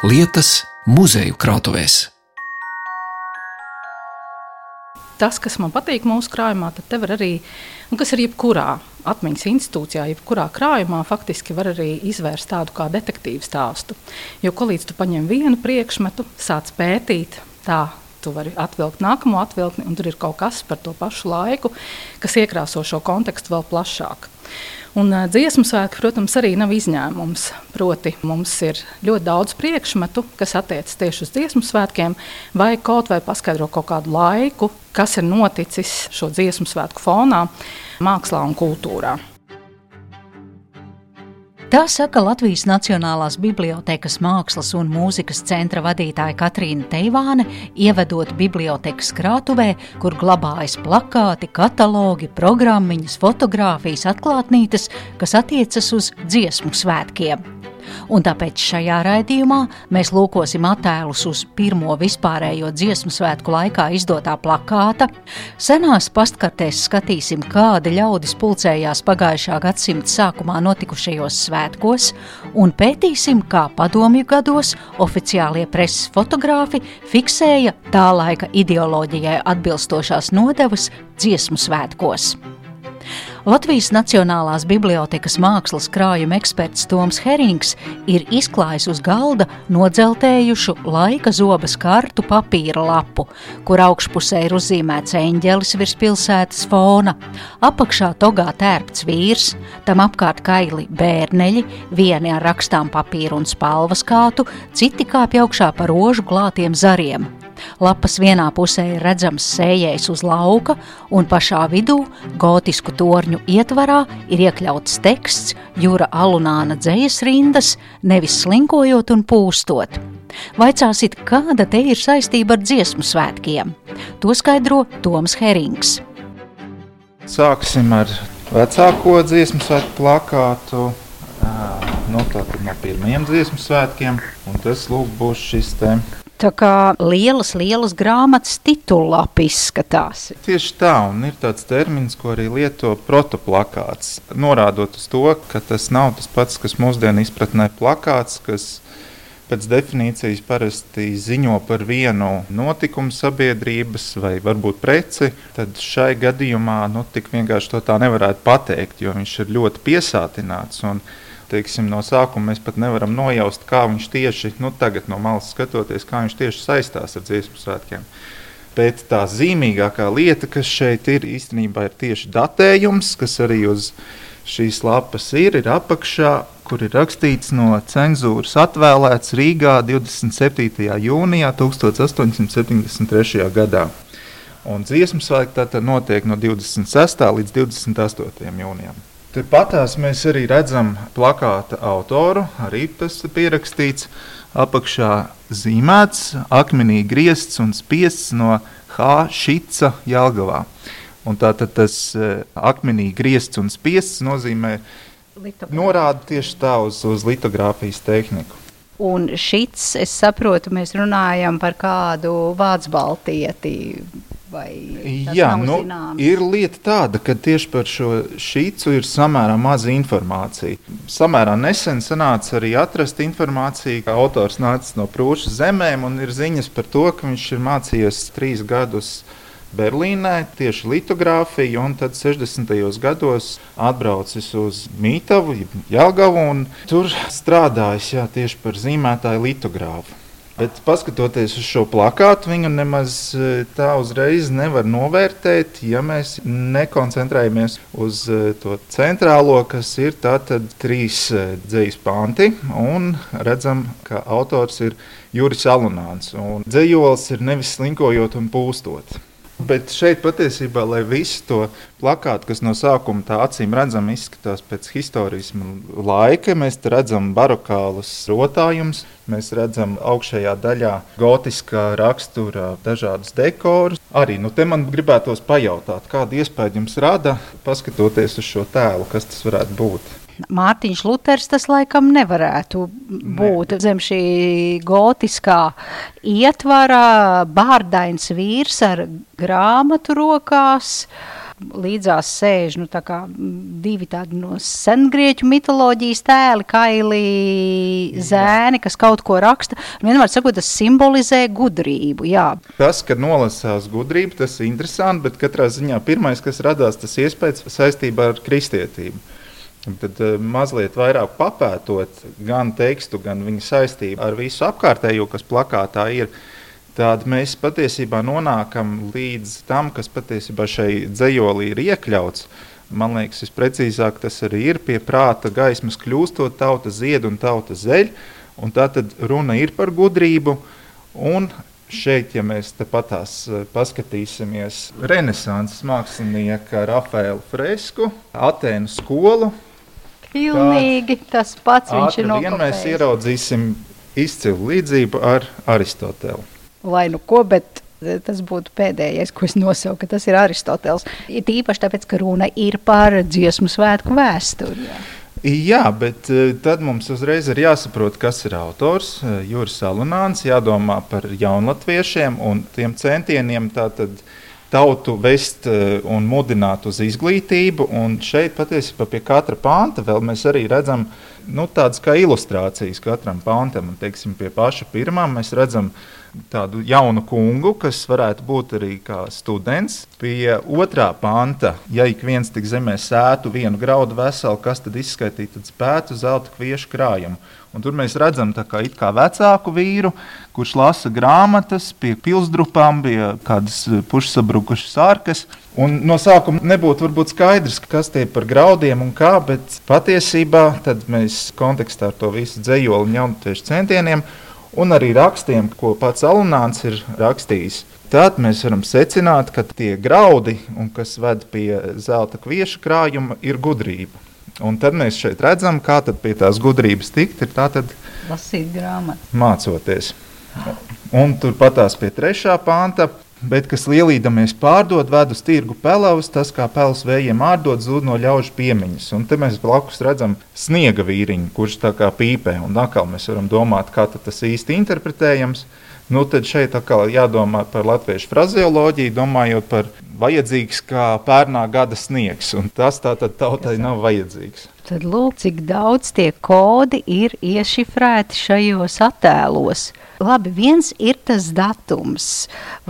lietas muzeju krātuvēs. Tas, kas man patīk mūsu krājumā, tad te var arī, un kas ir jebkurā atmiņas institūcijā, jebkurā krājumā, faktiski var arī izvērst tādu kā detektīvu stāstu. Jo, ko līdz tu paņem vienu priekšmetu, sāc pētīt, tā tu vari atvilkt nākamo atvilkni, un tur ir kaut kas par to pašu laiku, kas iekrāso šo kontekstu vēl plašāk. Un uh, dziesmu svētki, protams, arī nav izņēmums. Proti, mums ir ļoti daudz priekšmetu, kas attiecas tieši uz dziesmu svētkiem, vai kaut vai paskaidro kaut kādu laiku, kas ir noticis šo dziesmu svētku fonā, mākslā un kultūrā. Tā saka Latvijas Nacionālās Bibliotēkas mākslas un mūzikas centra vadītāja Katrīna Teivāne, ievedot bibliotekas krātuvē, kur glabājas plakāti, katalogi, programmiņas, fotogrāfijas, atklātnītes, kas attiecas uz dziesmu svētkiem un tāpēc šajā raidījumā mēs lūkosim attēlus uz pirmo vispārējo dziesmu svētku laikā izdotā plakāta, senās pastkartēs skatīsim, kādi ļaudis pulcējās pagājušā gadsimta sākumā notikušajos svētkos, un pētīsim, kā padomju gados oficiālie preses fotogrāfi fiksēja tā laika ideoloģijai atbilstošās nodevas dziesmu svētkos. Latvijas Nacionālās bibliotekas mākslas krājuma eksperts Toms Herings ir izklājis uz galda nodzeltējušu laika zobas kartu papīra lapu, kur augšpusē ir uzzīmēts eņģelis virs pilsētas fona, apakšā togā tērpts vīrs, tam apkārt kaili bērneļi, vieni ar rakstām papīru un spalvas kātu, citi kāpj augšā par rožu klātiem zariem. Lapas vienā pusē ir redzams sējējs uz lauka, un pašā vidū, gotisku torņu ietvarā, ir iekļauts teksts Jūra Alunāna dzējas rindas, nevis slinkojot un pūstot. Vaicāsit, kāda te ir saistība ar dziesmu svētkiem? To skaidro Toms Herings. Sāksim ar vecāko dziesmu svētku plakātu. Nu, no pirmajiem dziesmu svētkiem, un tas lūk būs šis te Tā kā lielas, lielas grāmatas titulāpi izskatās. Tieši tā, un ir tāds termins, ko arī lieto protoplakāts, norādot uz to, ka tas nav tas pats, kas mūsdienu izpratnē plakāts, kas pēc definīcijas parasti ziņo par vienu notikumu sabiedrības vai varbūt preci, tad šai gadījumā nu, tik vienkārši to tā nevarētu pateikt, jo viņš ir ļoti piesātināts. Un, teiksim, no sākuma mēs pat nevaram nojaust, kā viņš tieši nu, tagad no malas skatoties, kā viņš tieši saistās ar dziesmu svētkiem. Bet tā zīmīgākā lieta, kas šeit ir īstenībā, ir tieši datējums, kas arī uz šīs lapas ir, ir apakšā, kur ir rakstīts no cenzūras atvēlēts Rīgā 27. jūnijā 1873. gadā. Un dziesmu svētki tātad notiek no 26. līdz 28. jūnijam. Tepatās mēs arī redzam plakāta autoru, arī tas ir pierakstīts. Apakšā zīmēts, akmenī griezts un spiests no H. Šica Jelgavā. Un tātad tas uh, akmenī griezts un spiests nozīmē, norāda tieši tā uz, uz litogrāfijas tehniku. Un šis, es saprotu, mēs runājam par kādu vācu baltieti Jā, nu, zināms? ir lieta tāda, ka tieši par šo šīcu ir samērā maza informācija. Samērā nesen sanāca arī atrast informāciju, ka autors nācis no Prūšas zemēm un ir ziņas par to, ka viņš ir mācījies trīs gadus. Berlīnē tieši litogrāfiju, un tad 60. gados atbraucis uz Mītavu, Jāgaunu, un tur strādājis jā, tieši par zīmētāju litogrāfu. Bet, paskatoties uz šo plakātu, viņu nemaz e, tā uzreiz nevar novērtēt, ja mēs nekoncentrējamies uz e, to centrālo, kas ir tātad trīs e, dzīslu panti. Un redzam, ka autors ir Juris Alunāns. Dzējols ir nevis slinkojot un pūstot. Bet šeit patiesībā, lai visu to plakātu, kas no sākuma tā acīm redzami izskatās pēc historisma laika, mēs redzam barokālus rotājumus, mēs redzam augšējā daļā gotiskā rakstura dažādus dekorus. Arī nu, te man gribētos pajautāt, kādu iespēju jums rada, paskatoties uz šo tēlu, kas tas varētu būt. Mārtiņš Luters tas laikam nevarētu būt ne. zem šī gotiskā ietvara, bārdains vīrs ar grāmatu rokās. līdzās sēž nu, tā divi tādi no sengrieķu mitoloģijas tēli, kaili zēni, kas kaut ko raksta. Vienmēr sakot, tas simbolizē gudrību. Jā. Tas, ka nolasās gudrību, tas ir interesanti, bet katrā ziņā pirmais, kas radās, tas iespējas saistībā ar kristietību. Tad uh, mazliet vairāk papētot gan tekstu, gan viņa saistību ar visu apkārtējo, kas plakātā ir. Tad mēs patiesībā nonākam līdz tam, kas patiesībā šai dzējolī ir iekļauts. Man liekas, visprecīzāk tas arī ir pie prāta gaismas kļūstot, tauta zied un tauta zeļ. Un tā tad runa ir par gudrību. Un šeit, ja mēs tepatās paskatīsimies Renesanses mākslinieka Rafaela fresku, Atēnu skolu, Pilnīgi tas pats viņš ir Ātri vien mēs nokopējis. ieraudzīsim izcilu līdzību ar Aristotelu. Lai nu ko, bet eh, tas būtu pēdējais, ko es nosaucu, ka tas ir Aristoteles. Ir tīpaši tāpēc, ka runa ir par dziesmu svētku vēsturi. jā. Jā, bet eh, tad mums uzreiz ir jāsaprot, kas ir autors. eh, Juris Salunāns, jādomā par jaunlatviešiem un tiem centieniem tātad tautu vest eh, un mudināt uz izglītību. Un šeit patiesībā pie katra panta mēs arī redzam nu, tādas kā ilustrācijas katram pantam. Un, teiksim, pie paša pirmā mēs redzam tādu jaunu kungu, kas varētu būt arī students. Pie otrā panta, ja ik viens tik zemē sētu vienu graudu veselu, kas tad izskaitītu tad spētu zelta kviešu krājumu. Un tur mēs redzam kā, kā vecāku vīru, kurš lasa grāmatas, pie pilsdrupām bija kādas eh, pušsabrukušas ārkas. Un no sākuma nebūtu varbūt skaidrs, kas tie par graudiem un kā, bet patiesībā mēs kontekstā ar to visu dzējoli un jaunatiešu centieniem un arī rakstiem, ko pats Alunāns ir rakstījis. Tad mēs varam secināt, ka tie graudi, kas ved pie zelta kviešu krājuma, ir gudrība. Un tad mēs šeit redzam, kā tad pie tās gudrības tikt, ir tātad Lasīt grāmatu. mācoties. Un turpatās pie trešā panta. Bet, kas lielīdamies pārdod, ved uz tirgu pelavus, tas kā pels vējiem ārdot, zūd no ļaužu piemiņas. Un te mēs blakus redzam sniega vīriņu, kurš tā kā pīpē. Un atkal mēs varam domāt, kā tas īsti interpretējams. Nu, tad šeit atkal jādomā par latviešu frazeoloģiju, domājot par vajadzīgs kā pērnā gada sniegs. Un tas tā tad tautai nav vajadzīgs. Tad lūk, cik daudz tie kodi ir iešifrēti šajos attēlos. Labi, viens ir tas datums,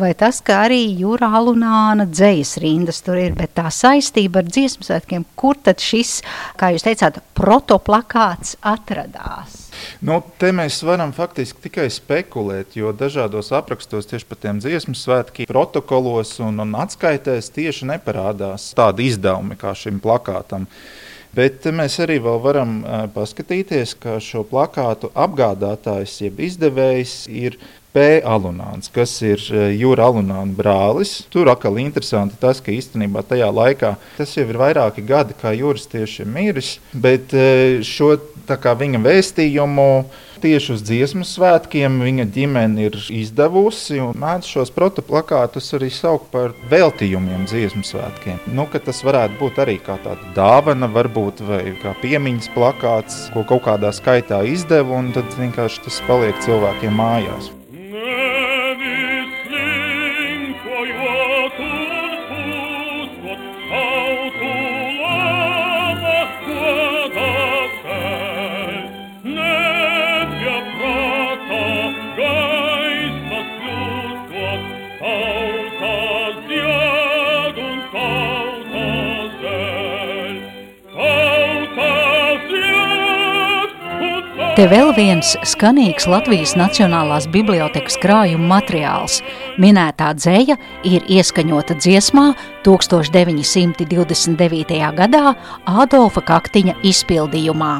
vai tas, ka arī jūrā lunāna dzējas rindas tur ir, bet tā saistība ar dziesmu svētkiem, kur tad šis, kā jūs teicāt, protoplakāts atradās? Nu, te mēs varam faktiski tikai spekulēt, jo dažādos aprakstos tieši par tiem dziesmu svētkiem, protokolos un, un atskaitēs tieši neparādās tādi izdevumi kā šim plakātam. Bet mēs arī varam uh, paskatīties, ka šo plakātu apgādātājs, jeb izdevējs, ir P. Alunāns, kas ir uh, Jūra Alunāna brālis. Tur atkal interesanti tas, ka īstenībā tajā laikā tas jau ir vairāki gadi, kā Jūras tieši ir miris, bet uh, šo viņa vēstījumu tieši uz dziesmu svētkiem viņa ģimene ir izdevusi un mēdz šos protoplakātus arī saukt par veltījumiem dziesmu svētkiem. Nu, tas varētu būt arī kā tāda dāvana, varbūt vai kā piemiņas plakāts, ko kaut kādā skaitā izdeva, un tad vienkārši tas paliek cilvēkiem mājās. Te vēl viens skanīgs Latvijas Nacionālās bibliotekas krājuma materiāls. Minētā dzēja ir ieskaņota dziesmā 1929. gadā Ādolfa Kaktiņa izpildījumā.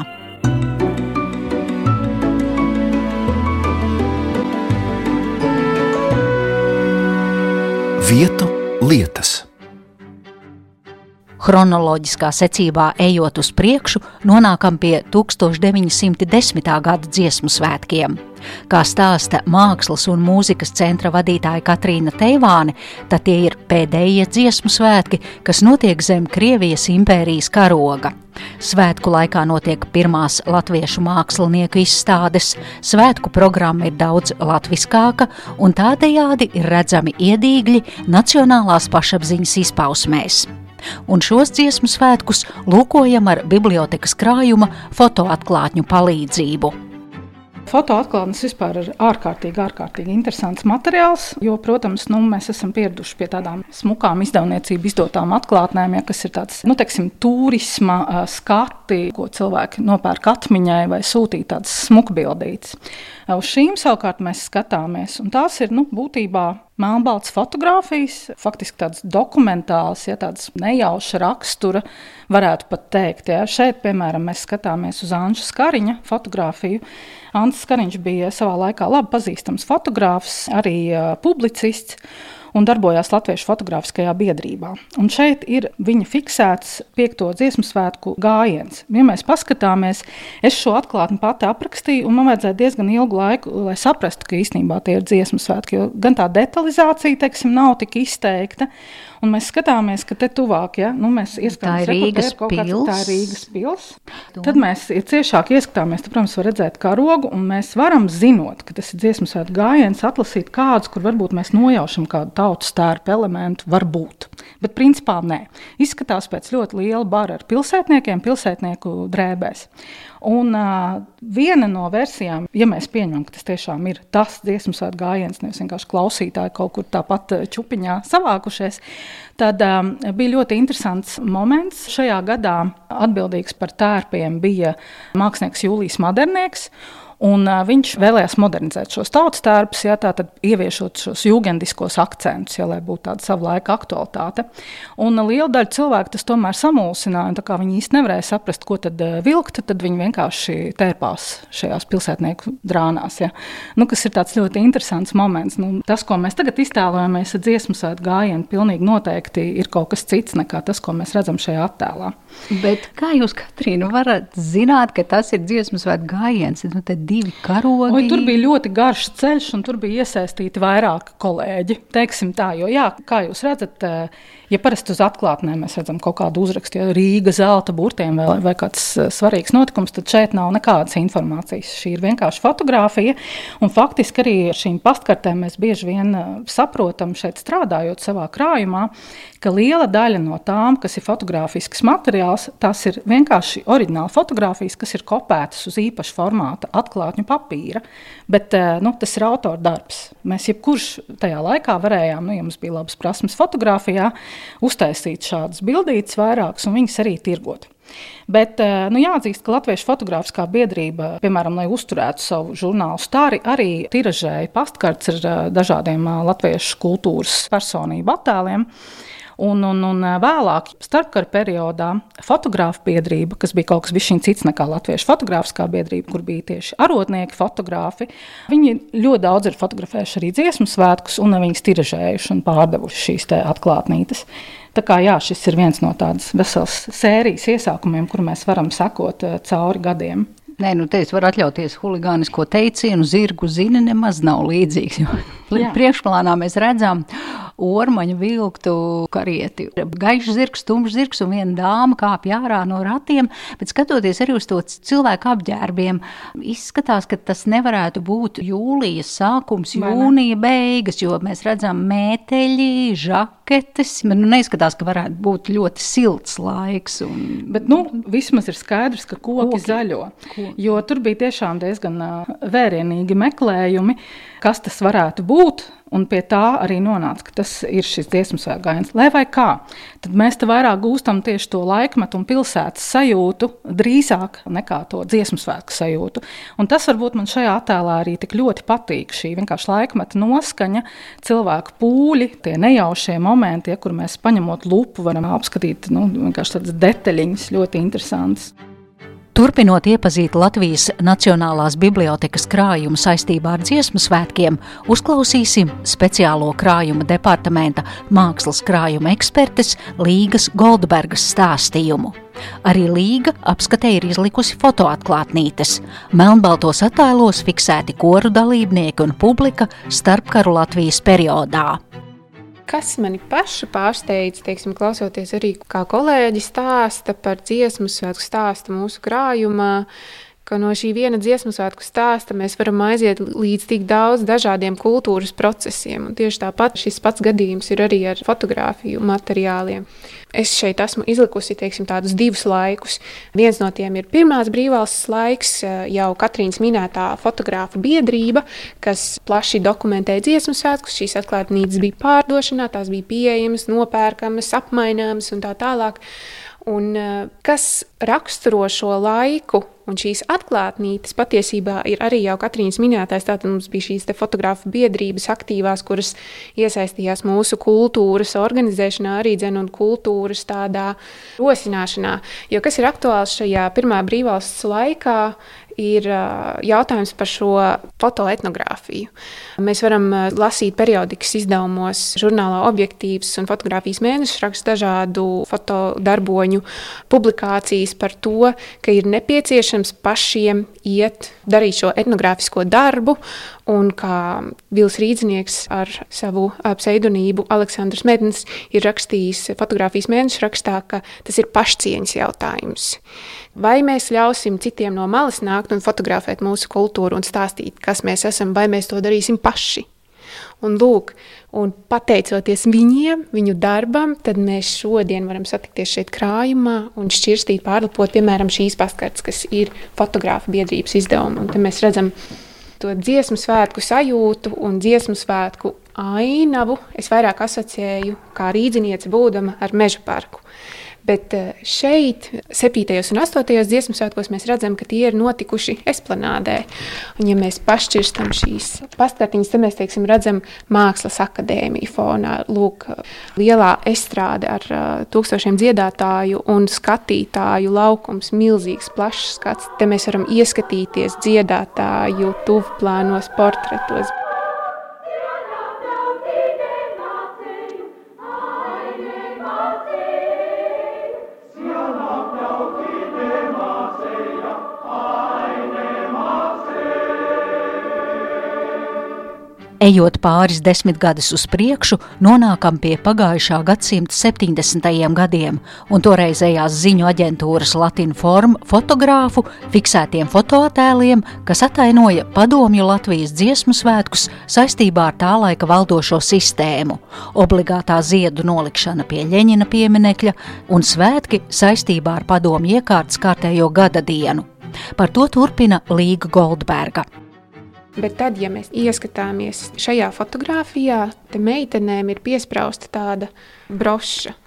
Vietu lietas. Chronoloģiskā secībā ejot uz priekšu, nonākam pie 1910. gada dziesmu svētkiem. Kā stāsta Mākslas un mūzikas centra vadītāja Katrīna Teivāne, tad tie ir pēdējie dziesmu svētki, kas notiek zem Krievijas impērijas karoga. Svētku laikā notiek pirmās latviešu mākslinieku izstādes, svētku programma ir daudz latviskāka, un tādējādi ir redzami iedīgļi nacionālās pašapziņas izpausmēs. Un šos dziesmu svētkus lūkojam ar bibliotekas krājuma fotoatklātņu palīdzību. Fotoatklātnes vispār ir ārkārtīgi, ārkārtīgi interesants materiāls, jo, protams, nu, mēs esam pieraduši pie tādām smukām izdevniecību izdotām atklātnēm, ja, kas ir tāds, nu, teiksim, turisma skati, ko cilvēki nopērk atmiņai vai sūtīt tādas smukbildītas. Uz šīm savukārt mēs skatāmies, un tās ir nu, būtībā melnbalts fotografijas, faktiski tādas dokumentālas, ja tādas nejauša rakstura, varētu pat teikt. Ja. Šeit, piemēram, mēs skatāmies uz Anža Skariņa fotografiju. Ants Skariņš bija savā laikā labi pazīstams fotogrāfs, arī publicists un darbojās Latviešu fotogrāfiskajā biedrībā. Un šeit ir viņa fiksēts piekto dziesmu svētku gājiens. Ja mēs paskatāmies, es šo atklātni pati aprakstīju, un man vajadzēja diezgan ilgu laiku, lai saprastu, ka īstenībā tie ir dziesmu svētki, jo gan tā detalizācija, teiksim, nav tik izteikta. Un mēs skatāmies, ka te tuvāk, ja nu, mēs ieskatāmies, Rīgas pils. Tā ir Rīgas pils. Tad mēs ciešāk ieskatāmies, tad, protams, var redzēt karogu, un mēs varam, zinot, ka tas ir dziesmu svētku gājiens, atlasīt kādus, kur varbūt mēs nojaušam kādu tautas tērpu elementu, varbūt. Bet principā nē. Izskatās pēc ļoti liela bara ar pilsētniekiem, pilsētnieku drēbēs. Un uh, viena no versijām, ja mēs pieņemam, ka tas tiešām ir tas dziesmu svētku gājiens, nevis vienkārši klausītāji kaut kur tāpat čupiņā savākušies, tad um, bija ļoti interesants moments. Šajā gadā atbildīgs par tērpiem bija mākslinieks Jūlijs Madernieks. Un, uh, viņš vēlējās modernizēt šos tautas tērpus, ja, tātad ieviešot šos jūgendiskos akcentus, ja, lai būtu tāda savulaika aktualitāte. Un uh, liela daļa cilvēku tas tomēr samulsināja, un tā kā viņi īsti nevarēja saprast, ko tad uh, vilkt, tad viņi vienkārši tērpās šajās pilsētnieku drānās. Ja. Nu, kas ir tāds ļoti interesants moments. Nu, tas, ko mēs tagad iztēlojamies ar dziesmu svētku gājienu, pilnīgi noteikti ir kaut kas cits nekā tas, ko mēs redzam šajā attēlā. Bet kā jūs, Katrīna, varat zināt, ka tas ir dziesmu svētku gājiens? Nu, divi karogi. Oi, tur bija ļoti garš ceļš, un tur bija iesaistīti vairāki kolēģi. Teiksim tā, jo, jā, kā jūs redzat, uh, Ja parasti uz atklātnēm mēs redzam kaut kādu uzrakstu, ja Rīga zelta burtiem vai, vai kāds eh, svarīgs notikums, tad šeit nav nekādas informācijas. Šī ir vienkārši fotografija. Faktiski arī ar šīm pastkartēm mēs bieži vien eh, saprotam, šeit strādājot savā krājumā, ka liela daļa no tām, kas ir fotografisks materiāls, tās ir vienkārši oriģināli fotografijas, kas ir kopētas uz īpaša formāta atklātņu papīra. Bet eh, nu, tas ir autora darbs. Mēs jebkurš tajā laikā varējām, nu, ja mums bija labas prasmes fotografijā, uztaisīt šādas bildītas vairākas un viņas arī tirgot. Bet eh, nu, jāatzīst, ka Latviešu fotogrāfiskā biedrība, piemēram, lai uzturētu savu žurnālu stāri, arī tiražēja pastkartes ar eh, dažādiem eh, latviešu kultūras personību attēliem. Un, un, un vēlāk, starpkara periodā, fotogrāfa biedrība, kas bija kaut kas cits nekā Latviešu fotogrāfiskā biedrība, kur bija tieši arotnieki, fotografi, viņi ļoti daudz ir fotografējuši arī dziesmu svētkus, un viņas tiražējuši un pārdevuši šīs atklātnītes. Tā kā jā, šis ir viens no tādas veselas sērijas iesākumiem, kur mēs varam sekot cauri gadiem. Nē, nu te es varu atļauties huligānisko teicienu, zirgu zini nemaz nav līdzīgs. Priekšplānā mēs redzam ormaņa vilktu karieti. Gaišs zirgs, tumšs zirgs un viena dāma kāpj ārā no ratiem, bet skatoties arī uz to cilvēku apģērbiem, izskatās, ka tas nevarētu būt jūlijas sākums, jūnija beigas, jo mēs redzam mēteļi, žaketes. Man nu, neizskatās, ka varētu būt ļoti silts laiks. Un... Bet nu, vismaz ir skaidrs, ka koki, koki. zaļo. Koki. Jo tur bija tiešām diezgan vērienīgi meklējumi, kas tas varētu būt. Un pie tā arī nonāca, ka tas ir šis dziesmu svētku gājiens. Lai vai kā, tad mēs te vairāk gūstam tieši to laikmetu un pilsētas sajūtu, drīzāk nekā to dziesmu svētku sajūtu. Un tas varbūt man šajā attēlā arī tik ļoti patīk. Šī vienkārši laikmeta noskaņa, cilvēku pūļi, tie nejaušie momenti, ja, kur mēs paņemot lupu, varam apskatīt nu, tādas detaļiņas, ļoti interesantas. Turpinot iepazīt Latvijas Nacionālās bibliotekas krājumu saistībā ar dziesmu svētkiem, uzklausīsim speciālo krājuma departamenta mākslas krājuma ekspertes Līgas Goldbergas stāstījumu. Arī Līga apskatē ir izlikusi fotoatklātnītes. Melnbaltos attēlos fiksēti koru dalībnieki un publika starpkaru Latvijas periodā. Kas mani pašu pārsteidz, teiksim, klausoties arī kā kolēģi stāsta par dziesmu svētku stāstu mūsu krājumā, ka no šī viena dziesmu svētku stāsta mēs varam aiziet līdz tik daudz dažādiem kultūras procesiem. Un tieši tāpat šis pats gadījums ir arī ar fotografiju materiāliem. Es šeit esmu izlikusi teiksim, tādus divus laikus. Viens no tiem ir pirmās brīvvalsts laiks, jau Katrīnas minētā fotografa biedrība, kas plaši dokumentēja dziesmu svētkus. Šīs atklātnīcas bija pārdošanā, tās bija pieejamas, nopērkamas, apmaināmas un tā tālāk. Un, kas raksturo šo laiku, un šīs atklātnītes patiesībā ir arī jau Katrīnas minētais. Tātad mums bija šīs fotografu biedrības aktīvās, kuras iesaistījās mūsu kultūras organizēšanā, arī dzēnu un kultūras tādā rosināšanā. Jo kas ir aktuāls šajā pirmā brīvvalsts laikā, ir jautājums par šo fotoetnogrāfiju. Mēs varam lasīt periodikas izdevumos, žurnālā objektīvs un fotografijas mēneša raksts dažādu fotodarboņu publikācijas par to, ka ir nepieciešams pašiem iet, darīt šo etnogrāfisko darbu. Un kā Vils Rīdznieks ar savu pseidonīmu Aleksandrs Mednis ir rakstījis fotografijas mēneša rakstā, ka tas ir pašcieņas jautājums. Vai mēs ļausim citiem no malas nākt un fotografēt mūsu kultūru un stāstīt, kas mēs esam, vai mēs to darīsim paši? Un, lūk, un pateicoties viņiem, viņu darbam, tad mēs šodien varam satikties šeit krājumā un šķirstīt, pārlapot, piemēram, šīs pastkartes, kas ir fotogrāfa biedrības izdevumi. Un te mēs redzam to dziesmu svētku sajūtu un dziesmu svētku ainavu. Es vairāk asociēju kā rīzniece būdama ar meža parku. Bet eh, šeit, 7. un 8. dziesmu svētkos, mēs redzam, ka tie ir notikuši esplanādē. Un, ja mēs pašķirstam šīs pastāvīņas, tad mēs teiksim, redzam mākslas akadēmiju fonā. Lūk, lielā estrāde ar uh, tūkstošiem dziedātāju un skatītāju laukums, milzīgs, plašs skats. Te mēs varam ieskatīties dziedātāju tuvplānos portretos. Ejot pāris desmitgadus uz priekšu, nonākam pie pagājušā gadsimta 70. gadiem un toreizējās ziņu aģentūras Latvijas formu fotogrāfu fiksētiem fotoattēliem, kas atainoja padomju Latvijas dziesmu svētkus saistībā ar tā laika valdošo sistēmu, obligātā ziedu nolikšana pie Ļeņina pieminekļa un svētki saistībā ar padomju iekārtas kārtējo gada dienu. Par to turpina Līga Goldberga. Bet tad, ja mēs ieskatāmies šajā fotografijā, tad meitenēm ir piesprāsta tāda broša.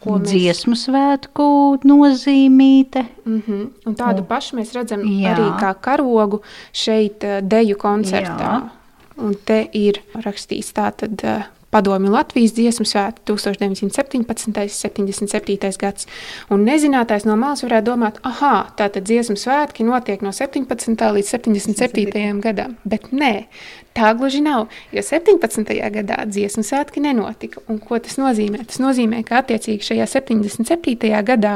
Ko mēs... Dziesmu svētku nozīmīte. Mm -hmm. Un tādu oh. pašu mēs redzam Jā. arī kā karogu šeit, eh, deju koncertā. Jā. Un te ir rakstīts tātad eh, Padomju Latvijas dziesmu svētki 1917. 77. gads. Un nezinātais no malas varētu domāt, ah, tātad dziesmu svētki notiek no 17. līdz 77. gadam. Bet nē, Tā gluži nav, jo 17. gadā dziesmu svētki nenotika. Un ko tas nozīmē? Tas nozīmē, ka attiecīgi šajā 77. gadā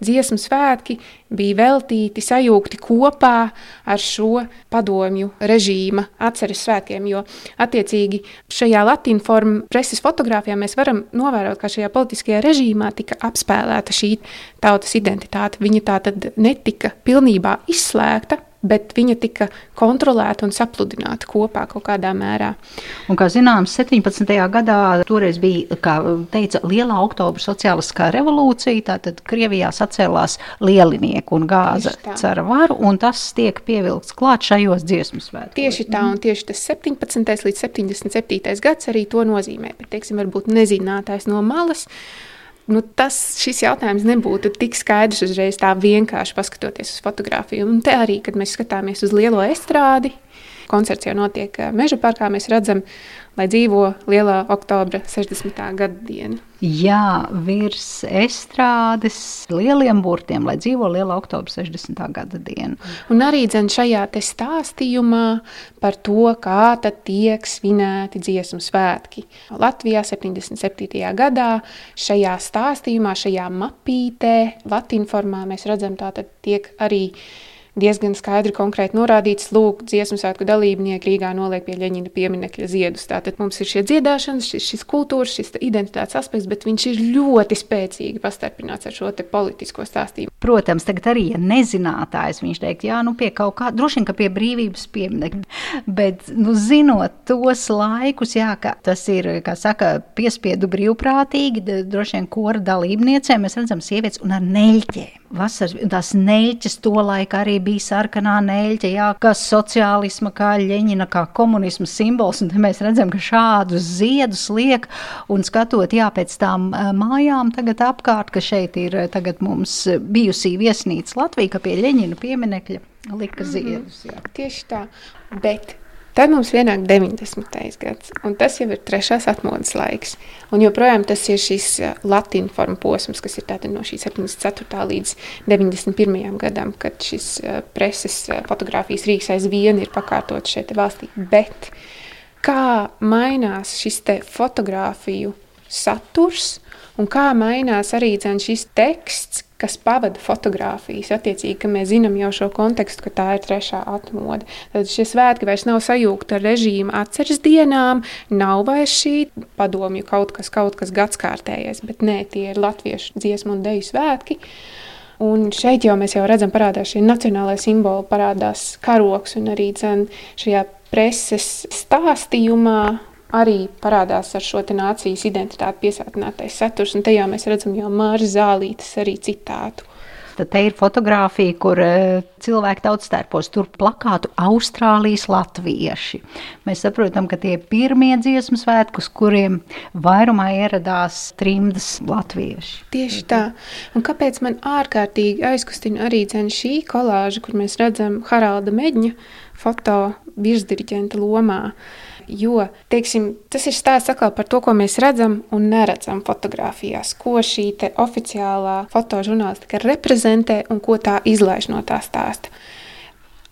dziesmu svētki bija veltīti, sajūgti kopā ar šo padomju režīma atceres svētkiem. Jo attiecīgi šajā latīņu formu preses fotografijā mēs varam novērot, ka šajā politiskajā režīmā tika apspēlēta šī tautas identitāte. Viņa tā tad netika pilnībā izslēgta bet viņa tika kontrolēta un sapludināta kopā kaut kādā mērā. Un, kā zināms, 17. gadā toreiz bija, kā teica, lielā oktobra sociālistiskā revolūcija, tātad Krievijā sacēlās lielinieku un gāza cara varu, un tas tiek pievilkts klāt šajos dziesmu svētkos. Tieši tā, un tieši tas 17. līdz 77. gads arī to nozīmē, bet, teiksim, varbūt nezinātais no malas, nu, tas, šis jautājums nebūtu tik skaidrs uzreiz tā vienkārši paskatoties uz fotografiju. Un te arī, kad mēs skatāmies uz lielo estrādi, koncerts jau notiek eh, Meža parkā, mēs redzam lai dzīvo lielā oktobra 60. gada diena. Jā, virs estrādes lieliem burtiem, lai dzīvo lielā oktobra 60. gada diena. Un arī dzen šajā stāstījumā par to, kā tad tiek svinēti dziesmu svētki. Latvijā 77. gadā šajā stāstījumā, šajā mapītē, latīņu formā mēs redzam, tā tad tiek arī diezgan skaidri konkrēti norādīts, lūk, dziesmu svētku dalībnieki Rīgā noliek pie Ļeņina pieminekļa ziedus. Tātad mums ir šie dziedāšanas, šis, šis kultūras, šis identitātes aspekts, bet viņš ir ļoti spēcīgi pastarpināts ar šo politisko stāstību. Protams, tagad arī, ja nezinātājs, viņš teikt, jā, nu pie kaut kā, droši vien, ka pie brīvības pieminekļa, bet, nu, zinot tos laikus, jā, ka tas ir, kā saka, piespiedu brīvprātīgi, droši vien kora dalībniecēm, mēs redzam sievietes un ar neļķēm. Vasaras, tās neļķes to laiku arī bija sarkanā neļķe, jā, kā sociālisma, kā ļeņina, kā komunisma simbols. Un mēs redzam, ka šādus ziedus liek un skatot, jā, pēc tām mājām tagad apkārt, ka šeit ir tagad mums bijusī viesnīca Latvija, ka pie ļeņina pieminekļa lika mhm. ziedus. Jā. Tieši tā, bet Tad mums pienāk 90. gads, un tas jau ir trešās atmodas laiks. Un joprojām tas ir šis latīņu formu posms, kas ir no šī 74. līdz 91. gadam, kad šis preses fotografijas rīks aizvien ir pakārtots šeit valstī. Bet kā mainās šis fotografiju saturs un kā mainās arī šis teksts, kas pavada fotografijas. Attiecīgi, ka mēs zinām jau šo kontekstu, ka tā ir trešā atmoda. Tad šie svētki vairs nav sajūgti ar režīmu atceres dienām, nav vairs šī padomju kaut kas, kaut kas gadskārtējais, bet nē, tie ir latviešu dziesmu un deju svētki. Un šeit jau mēs jau redzam, parādās šie nacionālai simboli, parādās karoks un arī dzen, šajā preses stāstījumā arī parādās ar šo nācijas identitāti piesātinātais saturs, un tajā mēs redzam jau Māra Zālītes arī citātu. Tad te ir fotografija, kur uh, cilvēki tautstērpos tur plakātu Austrālijas latvieši. Mēs saprotam, ka tie ir pirmie dziesmu svētki, uz kuriem vairumā ieradās trimdas latvieši. Tieši tā. Un kāpēc man ārkārtīgi aizkustina arī šī kolāža, kur mēs redzam Haralda Meģņa foto virsdiriģenta lomā? Jo teiksim, tas ir stāsts par to, ko mēs redzam un neredzam fotografijās, ko šī oficiālā fotožurnālistika reprezentē un ko tā izlaiž no tā stāsta.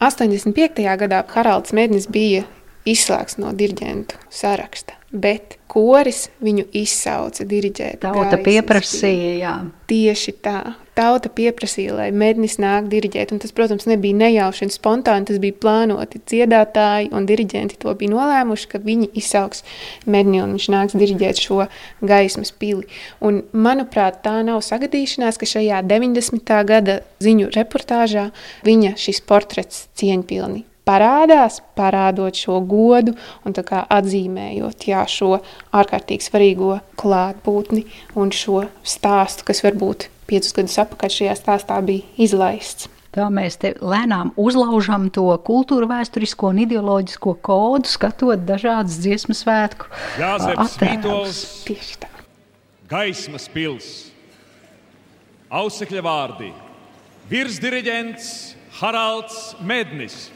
85. gadā Haralds Mednis bija izslēgts no diriģentu saraksta bet koris viņu izsauca diriģēt. Tauta pieprasīja, jā. Tieši tā. Tauta pieprasīja, lai mednis nāk diriģēt, un tas, protams, nebija nejauši un spontāni, tas bija plānoti. Dziedātāji un diriģenti to bija nolēmuši, ka viņi izsauks medni un viņš nāks diriģēt šo gaismas pili. Un, manuprāt, tā nav sagadīšanās, ka šajā 90. gada ziņu reportāžā viņa šis portrets cieņpilni parādās, parādot šo godu un atzīmējot jā, šo ārkārtīgi svarīgo klātbūtni un šo stāstu, kas varbūt piecus gadus atpakaļ šajā stāstā bija izlaists. Tā mēs te lēnām uzlaužam to kultūra vēsturisko un ideoloģisko kodu, skatot dažādas dziesmu svētku attēlus. Tieši tā. Gaismas pils, ausekļa vārdi, virsdiriģents Haralds Mednis.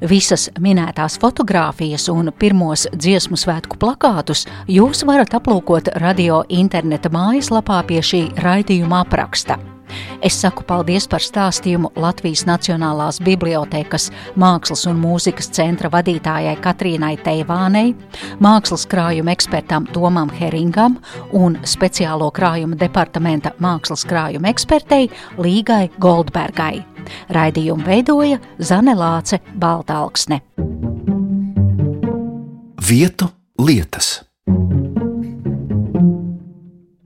Visas minētās fotogrāfijas un pirmos dziesmu svētku plakātus jūs varat aplūkot radio interneta mājaslapā pie šī raidījuma apraksta. Es saku paldies par stāstījumu Latvijas Nacionālās bibliotekas Mākslas un mūzikas centra vadītājai Katrīnai Teivānei, mākslas krājuma ekspertam Tomam Heringam un speciālo krājuma departamenta mākslas krājuma ekspertei Līgai Goldbergai. Raidījumu veidoja Zane Lāce Baltāksne. Vietu lietas.